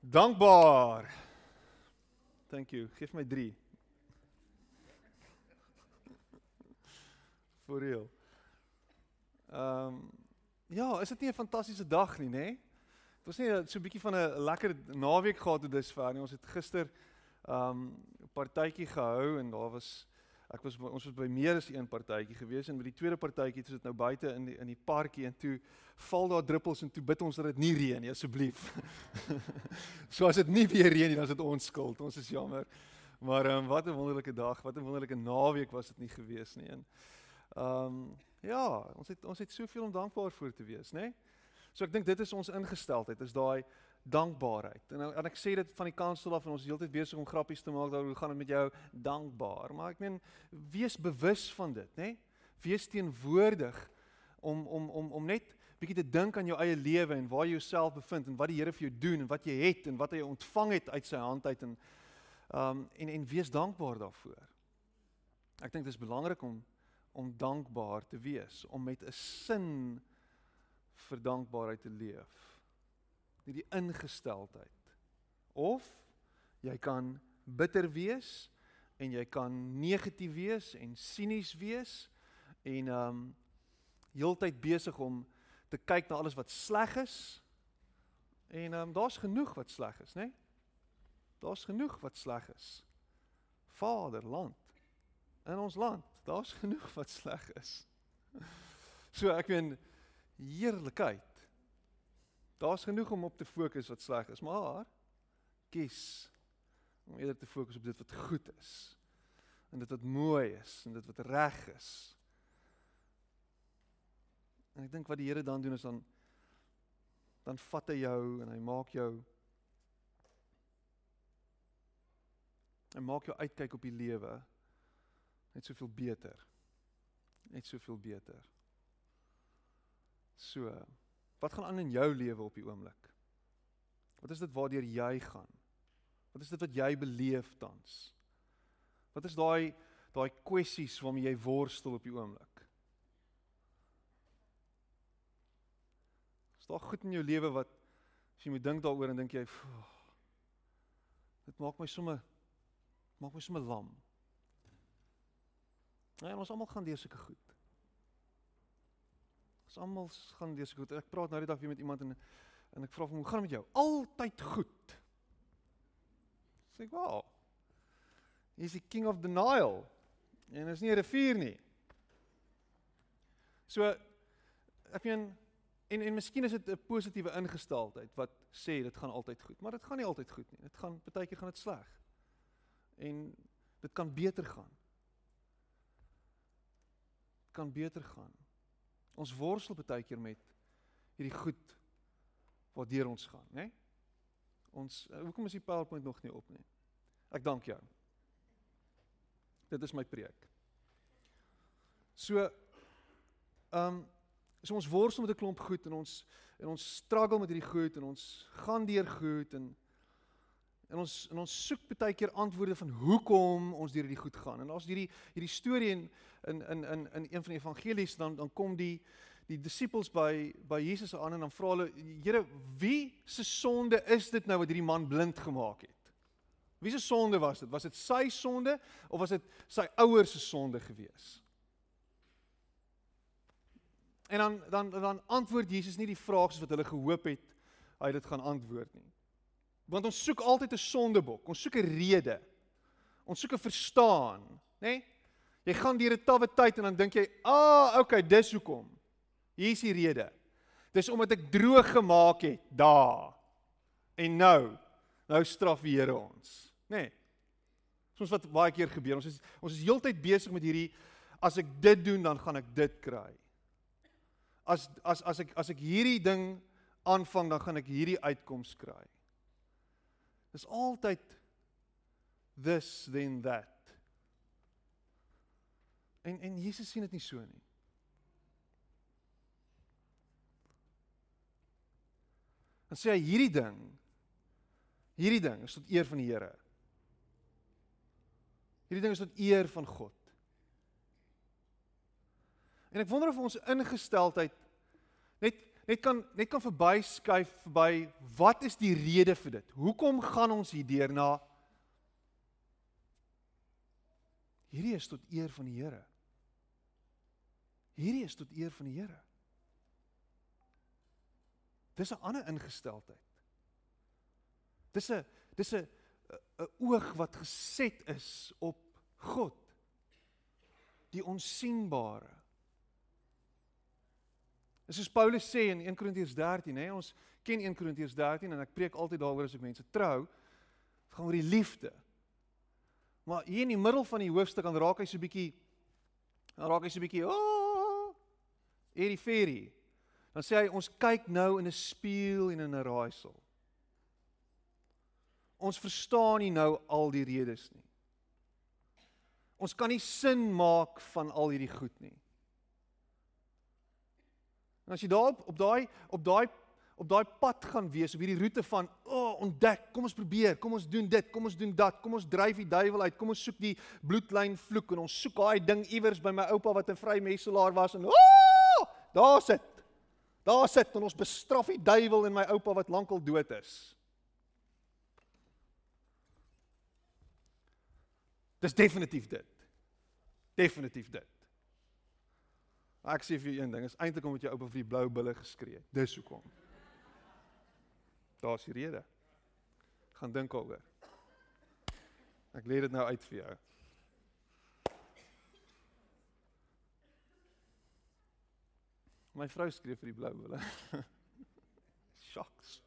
Dankbaar. Thank you. Geef my 3. For real. Ehm um, ja, is dit nie 'n fantastiese dag nie, nê? Dit was nie so 'n bietjie van 'n lekker naweek gehad tot dusver nie. Ons het gister ehm um, 'n partytjie gehou en daar was ek was ons was by meer as een partytjie gewees en met die tweede partytjie het dit nou buite in die in die parkie en toe val daar druppels en toe bid ons dat dit nie reën nie asseblief. so as dit nie weer reën nie dan is dit ons skuld. Ons is jammer. Maar ehm um, wat 'n wonderlike dag, wat 'n wonderlike naweek was dit nie gewees nie. En ehm um, ja, ons het ons het soveel om dankbaar voor te wees, né? Nee? So ek dink dit is ons ingesteldheid, is daai dankbaarheid. En, nou, en ek sê dit van die kansel af en ons is heeltyd besig om grappies te maak daaroor hoe gaan dit met jou dankbaar. Maar ek meen wees bewus van dit, né? Nee? Wees teenwoordig om om om om net bietjie te dink aan jou eie lewe en waar jy jouself bevind en wat die Here vir jou doen en wat jy het en wat hy ontvang het uit sy hand uit en um en en wees dankbaar daarvoor. Ek dink dit is belangrik om om dankbaar te wees, om met 'n sin vir dankbaarheid te leef. Nie die ingesteldheid. Of jy kan bitter wees en jy kan negatief wees en sinies wees en um heeltyd besig om te kyk na alles wat sleg is. En um daar's genoeg wat sleg is, né? Nee? Daar's genoeg wat sleg is. Vaderland in ons land. Daar's genoeg wat sleg is. So ek meen heerlikheid. Daar's genoeg om op te fokus wat sleg is, maar kies om eerder te fokus op dit wat goed is. En dit wat mooi is en dit wat reg is. En ek dink wat die Here dan doen is dan dan vat hy jou en hy maak jou hy maak jou uitkyk op die lewe net soveel beter. Net soveel beter. So, wat gaan aan in jou lewe op die oomblik? Wat is dit waardeur jy gaan? Wat is dit wat jy beleef tans? Wat is daai daai kwessies waarmee jy worstel op die oomblik? Is daar goed in jou lewe wat as jy moet dink daaroor en dink jy, dit maak my sommer maak my sommer lam. Ja, ons almal gaan deur sulke goed. Ons almal gaan deur sulke goed. Ek praat nou die dag weer met iemand en en ek vra hom, "Hoe gaan dit met jou?" "Altyd goed." Sê ek, "Wow." He's the king of denial. En is nie 'n rivier nie. So ek meen en en miskien is dit 'n positiewe ingesteldheid wat sê dit gaan altyd goed, maar dit gaan nie altyd goed nie. Dit gaan baie keer gaan dit sleg. En dit kan beter gaan kan beter gaan. Ons worstel baie keer met hierdie goed wat deur ons gaan, né? Ons eh, hoekom is die PowerPoint nog nie op nie? Ek dank jou. Dit is my preek. So ehm um, so ons worstel met 'n klomp goed en ons en ons struggle met hierdie goed en ons gaan deur goed en En ons en ons soek baie keer antwoorde van hoekom ons deur hierdie goed gaan. En as hierdie hierdie storie in in in in in een van die evangelies dan dan kom die die disippels by by Jesus aan en dan vra hulle Here, wie se sonde is dit nou wat hierdie man blind gemaak het? Wie se sonde was dit? Was dit sy sonde of was dit sy ouers se sonde gewees? En dan dan dan antwoord Jesus nie die vrae soos wat hulle gehoop het hy dit gaan antwoord nie. Want ons soek altyd 'n sondebok. Ons soek 'n rede. Ons soek 'n verstaan, nê? Nee? Jy gaan deur 'n tawwe tyd en dan dink jy, "Ah, okay, dis hoekom." Hier is die rede. Dis omdat ek droog gemaak het daar. En nou, nou straf die Here ons, nê? Nee. Soos wat baie keer gebeur. Ons is ons is heeltyd besig met hierdie as ek dit doen, dan gaan ek dit kry. As as as ek as ek hierdie ding aanvang, dan gaan ek hierdie uitkoms kry. Dis altyd this then that. En en Jesus sien dit nie so nie. Dan sê hy hierdie ding hierdie ding is tot eer van die Here. Hierdie ding is tot eer van God. En ek wonder of ons ingesteldheid net net kan net kan verbyskuif verby wat is die rede vir dit? Hoekom gaan ons hierdeur na Hierdie is tot eer van die Here. Hierdie is tot eer van die Here. Dis 'n ander ingesteldheid. Dis 'n dis 'n 'n oog wat geset is op God. Die onsigbare. Dis soos Paulus sê in 1 Korintiërs 13, hè, ons ken 1 Korintiërs 13 en ek preek altyd daaroor as ek mense trou. Gaan oor die liefde. Maar hier in die middel van die hoofstuk dan raak hy so bietjie dan raak hy so bietjie, "O, oh, hierdie ferie." Dan sê hy ons kyk nou in 'n spieël en in 'n raaisel. Ons verstaan nie nou al die redes nie. Ons kan nie sin maak van al hierdie goed nie. En as jy daar op daai op daai op daai pad gaan wees op hierdie roete van o, oh, ontdek, kom ons probeer, kom ons doen dit, kom ons doen dat, kom ons dryf die duiwel uit, kom ons soek die bloedlyn vloek en ons soek daai ding iewers by my oupa wat 'n vrymesselaar was en o, oh, daar sit. Daar sit en ons bestraf die duiwel en my oupa wat lankal dood is. Dis definitief dit. Definitief dit. Ek sê vir jou een ding, is eintlik omdat jou oupa vir die blou bulle geskree het. Dis hoekom. Daar's die rede. Gaan dink daaroor. Ek lê dit nou uit vir jou. My vrou skree vir die blou bulle. Shocks.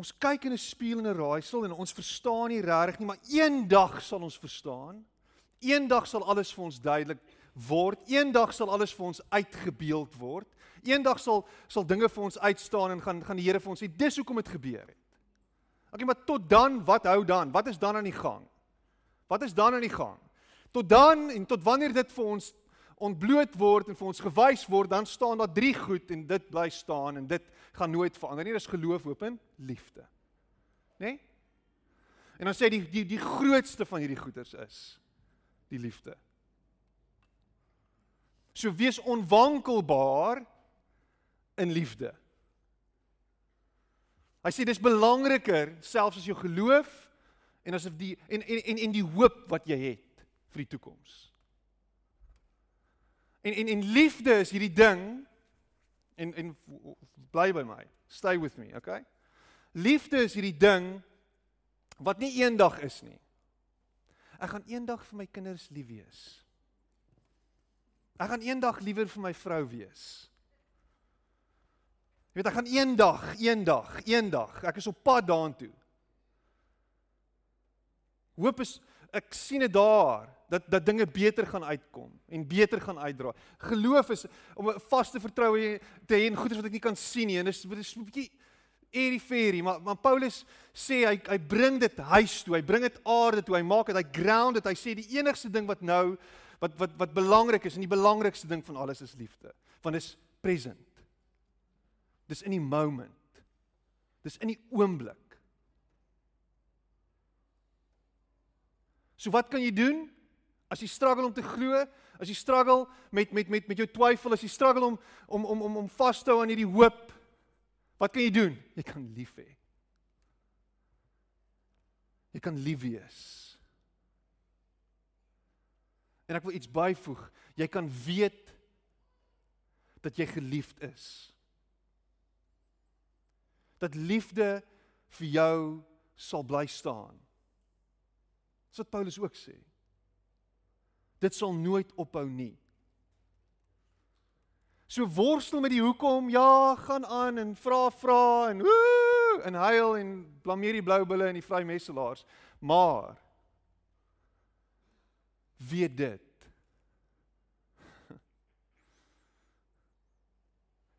Ons kyk in 'n spieël en 'n raaisel en ons verstaan nie regtig nie, maar eendag sal ons verstaan. Eendag sal alles vir ons duidelik word. Eendag sal alles vir ons uitgebeeld word. Eendag sal sal dinge vir ons uitstaan en gaan gaan die Here vir ons sê dis hoekom dit gebeur het. Okay, maar tot dan, wat hou dan? Wat is dan aan die gang? Wat is dan aan die gang? Tot dan en tot wanneer dit vir ons ontbloot word en vir ons gewys word, dan staan daar drie goed en dit bly staan en dit gaan nooit verander nie. Dis geloof, hoop en liefde. Né? Nee? En dan sê die die die grootste van hierdie goeders is die liefde. So wees onwankelbaar in liefde. Hy sê dis belangriker selfs as jou geloof en asof die en en en en die hoop wat jy het vir die toekoms. En en en liefde is hierdie ding en en bly by my. Stay with me, okay? Liefde is hierdie ding wat nie eendag is nie. Ek gaan eendag vir my kinders lief wees. Ek gaan eendag liewer vir my vrou wees. Jy weet ek gaan eendag, eendag, eendag, ek is op pad daartoe. Hoop is ek sien dit daar dat dat dinge beter gaan uitkom en beter gaan uitdra. Geloof is om 'n vaste vertroue te hê in goeie wat ek nie kan sien nie en dis dis 'n bietjie eriferie, maar maar Paulus sê hy hy bring dit huis toe, hy bring dit aarde toe, hy maak dit hy ground dit. Hy sê die enigste ding wat nou wat wat wat belangrik is en die belangrikste ding van alles is liefde. Want dis present. Dis in die moment. Dis in die oomblik. So wat kan jy doen as jy struggle om te glo? As jy struggle met met met met jou twyfel, as jy struggle om om om om om vas te hou aan hierdie hoop, wat kan jy doen? Jy kan lief hê. Jy kan lief wees. En ek wil iets byvoeg. Jy kan weet dat jy geliefd is. Dat liefde vir jou sal bly staan. Dis wat Paulus ook sê. Dit sal nooit ophou nie. So worstel met die hoekom, ja, gaan aan en vra vra en woe en huil en blameer die blou bulle en die vrymesselaars. Maar weet dit.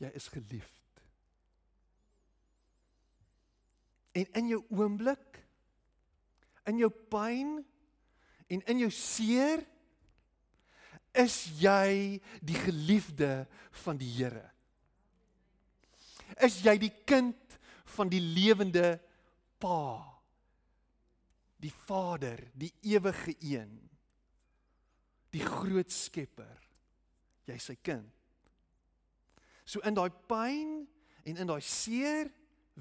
Jy is geliefd. En in jou oomblik in jou pyn en in jou seer is jy die geliefde van die Here. Is jy die kind van die lewende Pa? Die Vader, die ewige een die groot skepper. Jy's sy kind. So in daai pyn en in daai seer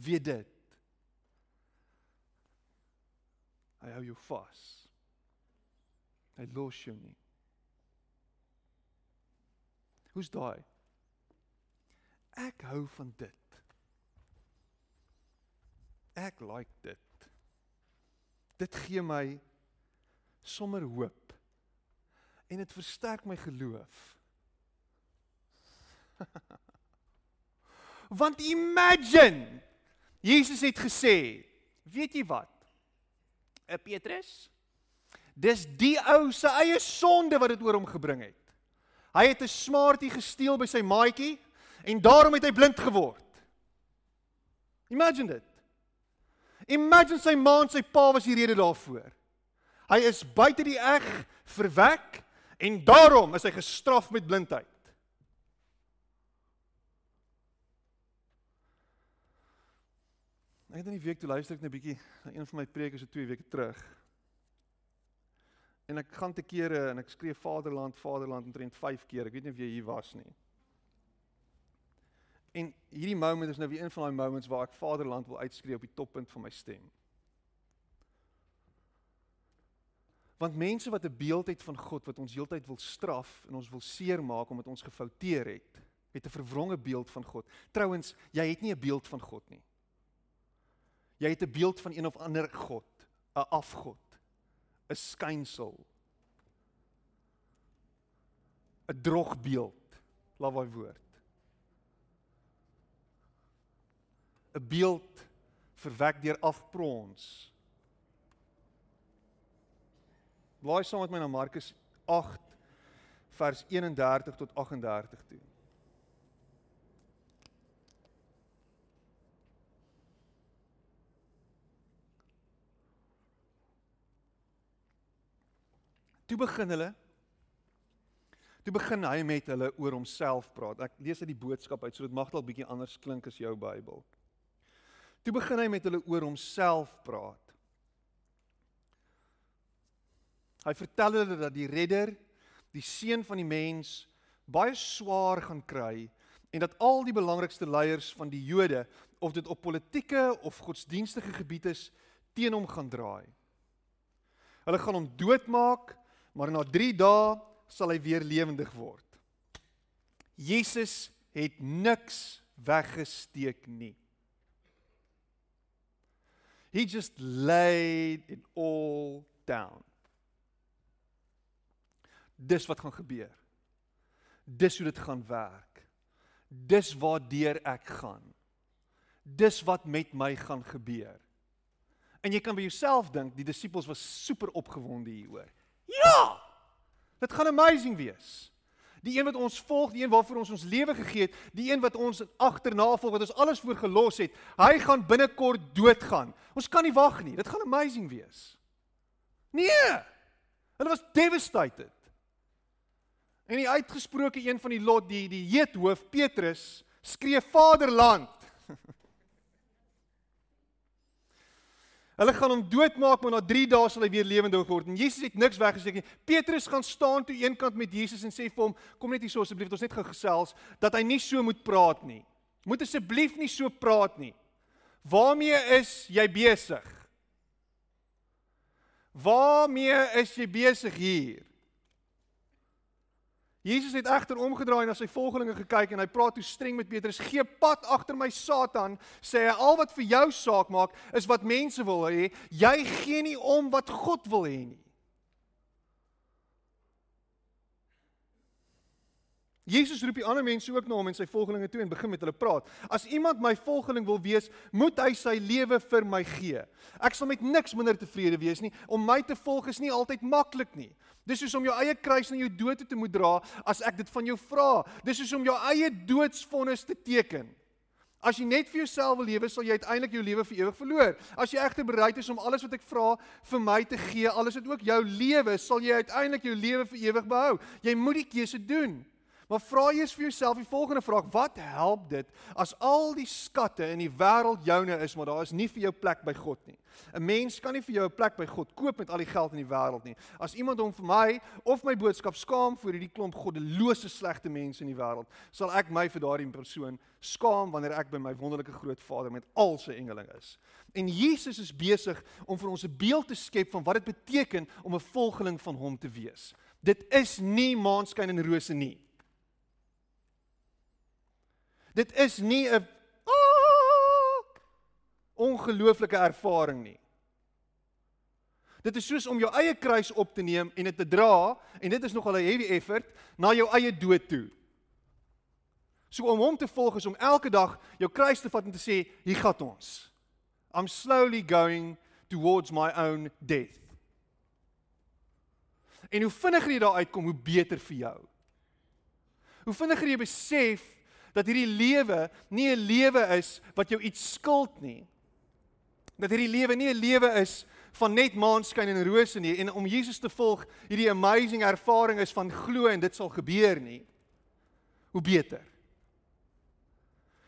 weet dit. Hy hou jou vas. Hy los jou nie. Hoe's daai? Ek hou van dit. Ek like dit. Dit gee my sommer hoop. En dit versterk my geloof. Want imagine Jesus het gesê, weet jy wat? 'n Petrus. Dis die ou se eie sonde wat dit oor hom gebring het. Hy het 'n smartie gesteel by sy maatjie en daarom het hy blind geword. Imagine dit. Imagine sy ma en sy pa was die rede daarvoor. Hy is buite die eg verwek en daarom is hy gestraf met blindheid. Ek het in die week toe luister ek net 'n bietjie na een van my preke so 2 weke terug. En ek gaan te kere en ek skree Vaderland, Vaderland omtrent 5 keer. Ek weet nie of jy hier was nie. En hierdie moment is nou weer een van daai moments waar ek Vaderland wil uitskree op die toppunt van my stem. Want mense wat 'n beeld het van God wat ons heeltyd wil straf en ons wil seermaak omdat ons gefouteer het, het 'n verwronge beeld van God. Trouwens, jy het nie 'n beeld van God nie. Jy het 'n beeld van een of ander god, 'n afgod, 'n skynsel. 'n Drogbeeld, laat daai woord. 'n Beeld verwek deur afprons. Blaai saam met my na Markus 8 vers 31 tot 38 toe. Toe begin hulle Toe begin hy met hulle oor homself praat. Ek lees uit die boodskap uit, so dit mag dalk bietjie anders klink as jou Bybel. Toe begin hy met hulle oor homself praat. Hy vertel hulle dat die redder, die seun van die mens, baie swaar gaan kry en dat al die belangrikste leiers van die Jode, of dit op politieke of godsdienstige gebied is, teen hom gaan draai. Hulle gaan hom doodmaak maar na 3 dae sal hy weer lewendig word. Jesus het niks weggesteek nie. He just laid it all down. Dis wat gaan gebeur. Dis hoe dit gaan werk. Dis waardeur ek gaan. Dis wat met my gaan gebeur. En jy kan by jouself dink, die disippels was super opgewonde hieroor. Ja! Dit gaan amazing wees. Die een wat ons volg, die een waarvoor ons ons lewe gegee het, die een wat ons agterna volg, wat ons alles voor gelos het, hy gaan binnekort doodgaan. Ons kan nie wag nie. Dit gaan amazing wees. Nee. Hulle was devastated. En die uitgesproke een van die lot, die die heethoof Petrus, skree Vaderland. Hulle gaan hom doodmaak, maar na 3 dae sal hy weer lewendig word. En Jesus het niks weggesteek nie. Petrus gaan staan toe eenkant met Jesus en sê vir hom: "Kom net hier so asseblief, ons net gou gesels dat hy nie so moet praat nie. Moet asseblief nie so praat nie. Waarmee is jy besig? Waarmee is jy besig hier?" Jesus het egter omgedraai na sy volgelinge gekyk en hy praat toe streng met Petrus: "Gee pad agter my Satan," sê hy. "Al wat vir jou saak maak is wat mense wil hê. Jy gee nie om wat God wil hê nie." Jesus roep die ander mense ook na hom en sy volgelinge toe en begin met hulle praat. As iemand my volgeling wil wees, moet hy sy lewe vir my gee. Ek sal met niks minder tevrede wees nie. Om my te volg is nie altyd maklik nie. Dis soos om jou eie kruis na jou dood te moet dra as ek dit van jou vra. Dis soos om jou eie doodsvonnis te teken. As jy net vir jouself wil lewe, sal jy uiteindelik jou lewe vir ewig verloor. As jy egter bereid is om alles wat ek vra vir my te gee, alles wat ook jou lewe, sal jy uiteindelik jou lewe vir ewig behou. Jy moet die keuse doen. Maar vra eers vir jouself die volgende vraag: Wat help dit as al die skatte in die wêreld joune is, maar daar is nie vir jou plek by God nie? 'n Mens kan nie vir jou 'n plek by God koop met al die geld in die wêreld nie. As iemand hom vir my of my boodskap skaam vir hierdie klomp goddelose slegte mense in die wêreld, sal ek my vir daardie persoon skaam wanneer ek by my wonderlike groot Vader met al sy engeling is. En Jesus is besig om vir ons 'n beeld te skep van wat dit beteken om 'n volgeling van hom te wees. Dit is nie maanskyn en rose nie. Dit is nie 'n ah, ongelooflike ervaring nie. Dit is soos om jou eie kruis op te neem en dit te dra en dit is nogal 'n heavy effort na jou eie dood toe. So om hom te volg is om elke dag jou kruis te vat en te sê, hier gaan ons. I'm slowly going towards my own death. En hoe vinniger jy daar uitkom, hoe beter vir jou. Hoe vinniger jy besef dat hierdie lewe nie 'n lewe is wat jou iets skuld nie. Dat hierdie lewe nie 'n lewe is van net maanskyn en rose nie en om Jesus te volg hierdie amazing ervaring is van glo en dit sal gebeur nie. Hoe beter.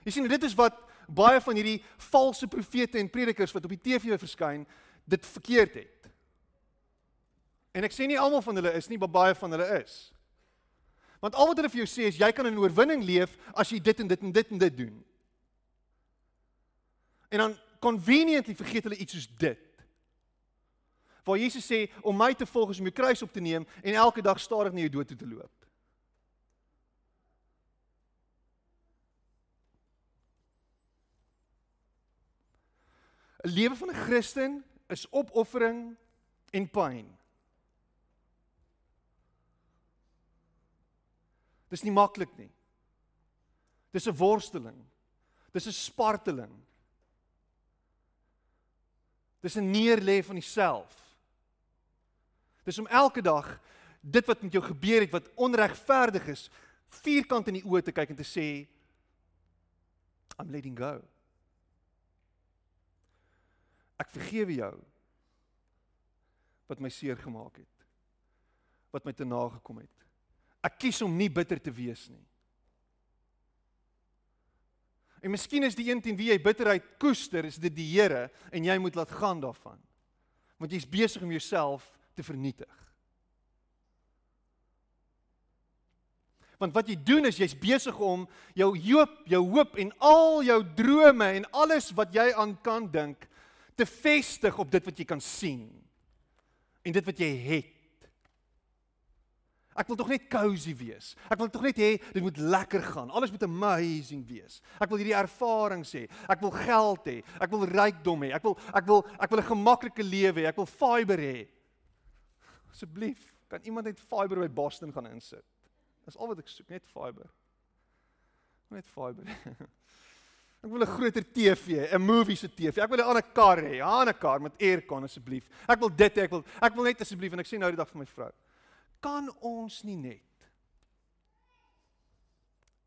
Jy sien dit is wat baie van hierdie valse profete en predikers wat op die TV verskyn dit verkeerd het. En ek sê nie almal van hulle is nie, maar baie van hulle is. Want al wat hulle vir jou sê is jy kan in oorwinning leef as jy dit en dit en dit en dit doen. En dan conveniently vergeet hulle iets soos dit. Waar Jesus sê om my te volg is om jou kruis op te neem en elke dag stadig na jou dood toe te loop. Die lewe van 'n Christen is opoffering en pyn. Dis nie maklik nie. Dis 'n worsteling. Dis 'n sparteling. Dis 'n neerlê van jouself. Dis om elke dag dit wat met jou gebeur het wat onregverdig is, vierkant in die oë te kyk en te sê I'm letting go. Ek vergewe jou wat my seer gemaak het. Wat my te nagekom het. Ek kies om nie bitter te wees nie. En miskien is die een teen wie jy bitterheid koester, is dit die Here en jy moet laat gaan daarvan. Want jy's besig om jouself te vernietig. Want wat jy doen is jy's besig om jou hoop, jou hoop en al jou drome en alles wat jy aan kan dink te vestig op dit wat jy kan sien en dit wat jy het. Ek wil tog net cozy wees. Ek wil tog net hê dit moet lekker gaan. Alles moet amazing wees. Ek wil hierdie ervaring sê. Ek wil geld hê. Ek wil rykdom hê. Ek wil ek wil ek wil 'n gemaklike lewe hê. Ek wil fiber hê. Asseblief, kan iemand net fiber by Boston gaan insit? Dis al wat ek soek, net fiber. Net fiber. Ek wil 'n groter TV, 'n movie se TV. Ek wil 'n ander kar hê, 'n ander kar met aircon asseblief. Ek wil dit hê, ek wil ek wil net asseblief en ek sê nou die dag vir my vrou kan ons nie net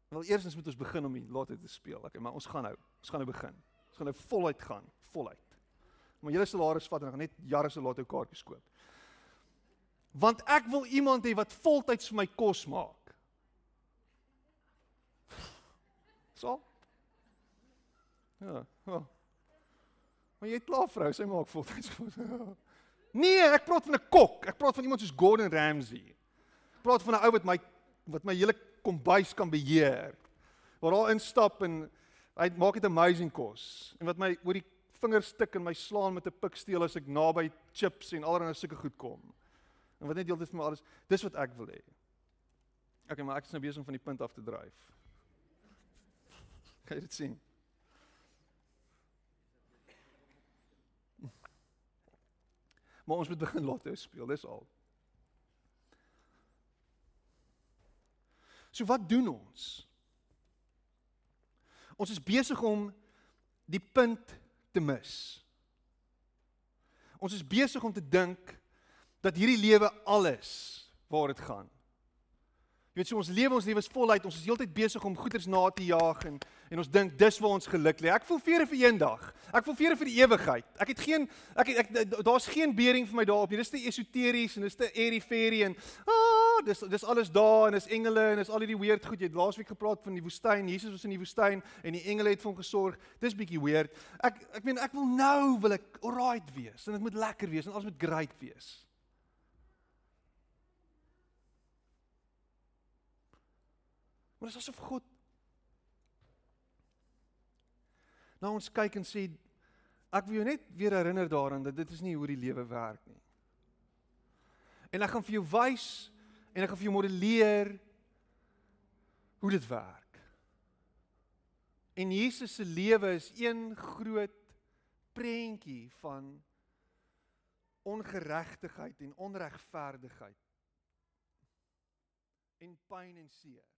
Wel eerstens moet ons begin om die lotto te speel. Okay, maar ons gaan nou. Ons gaan nou begin. Ons gaan nou voluit gaan, voluit. Maar julle salaris vat en gaan net jare se lotto kaartjies koop. Want ek wil iemand hê wat voltyds vir my kos maak. So. Ja, ja. Maar jy het klaar vrou, sy maak voltyds kos. Nee, ek praat van 'n kok. Ek praat van iemand soos Gordon Ramsay. Ek praat van 'n ou wat my wat my hele kombuis kan beheer. Waar daar instap en hy maak dit amazing kos. En wat my oor die vingers tik en my slaan met 'n piksteel as ek naby chips en allerlei sulke goed kom. En wat net deeltyd vir my alles, dis wat ek wil hê. Okay, maar ek is nou besig om van die punt af te dryf. Kan jy dit sien? Maar ons moet begin lotto speel, dis al. So wat doen ons? Ons is besig om die punt te mis. Ons is besig om te dink dat hierdie lewe alles waar dit gaan. Jy weet so ons lewe ons lewe is voluit. Ons is heeltyd besig om goeders na te jaag en en ons dink dis waar ons geluk lê. Ek voel vrede vir eendag. Ek voel vrede vir die ewigheid. Ek het geen ek ek, ek daar's geen bering vir my daarop nie. Dis te esoteries en dis te airy fairy en ah, dis dis alles daar en dis engele en dis al hierdie weird goed. Jy het laasweek gepraat van die woestyn. Jesus was in die woestyn en die engele het vir hom gesorg. Dis bietjie weird. Ek ek meen ek wil nou wil ek alright wees en dit moet lekker wees en alles moet great wees. Maar dit is asof God Nou ons kyk en sê ek wil jou net weer herinner daaraan dat dit is nie hoe die lewe werk nie. En ek gaan vir jou wys en ek gaan vir jou modelleer hoe dit werk. En Jesus se lewe is een groot prentjie van ongeregtigheid en onregverdigheid en pyn en seer.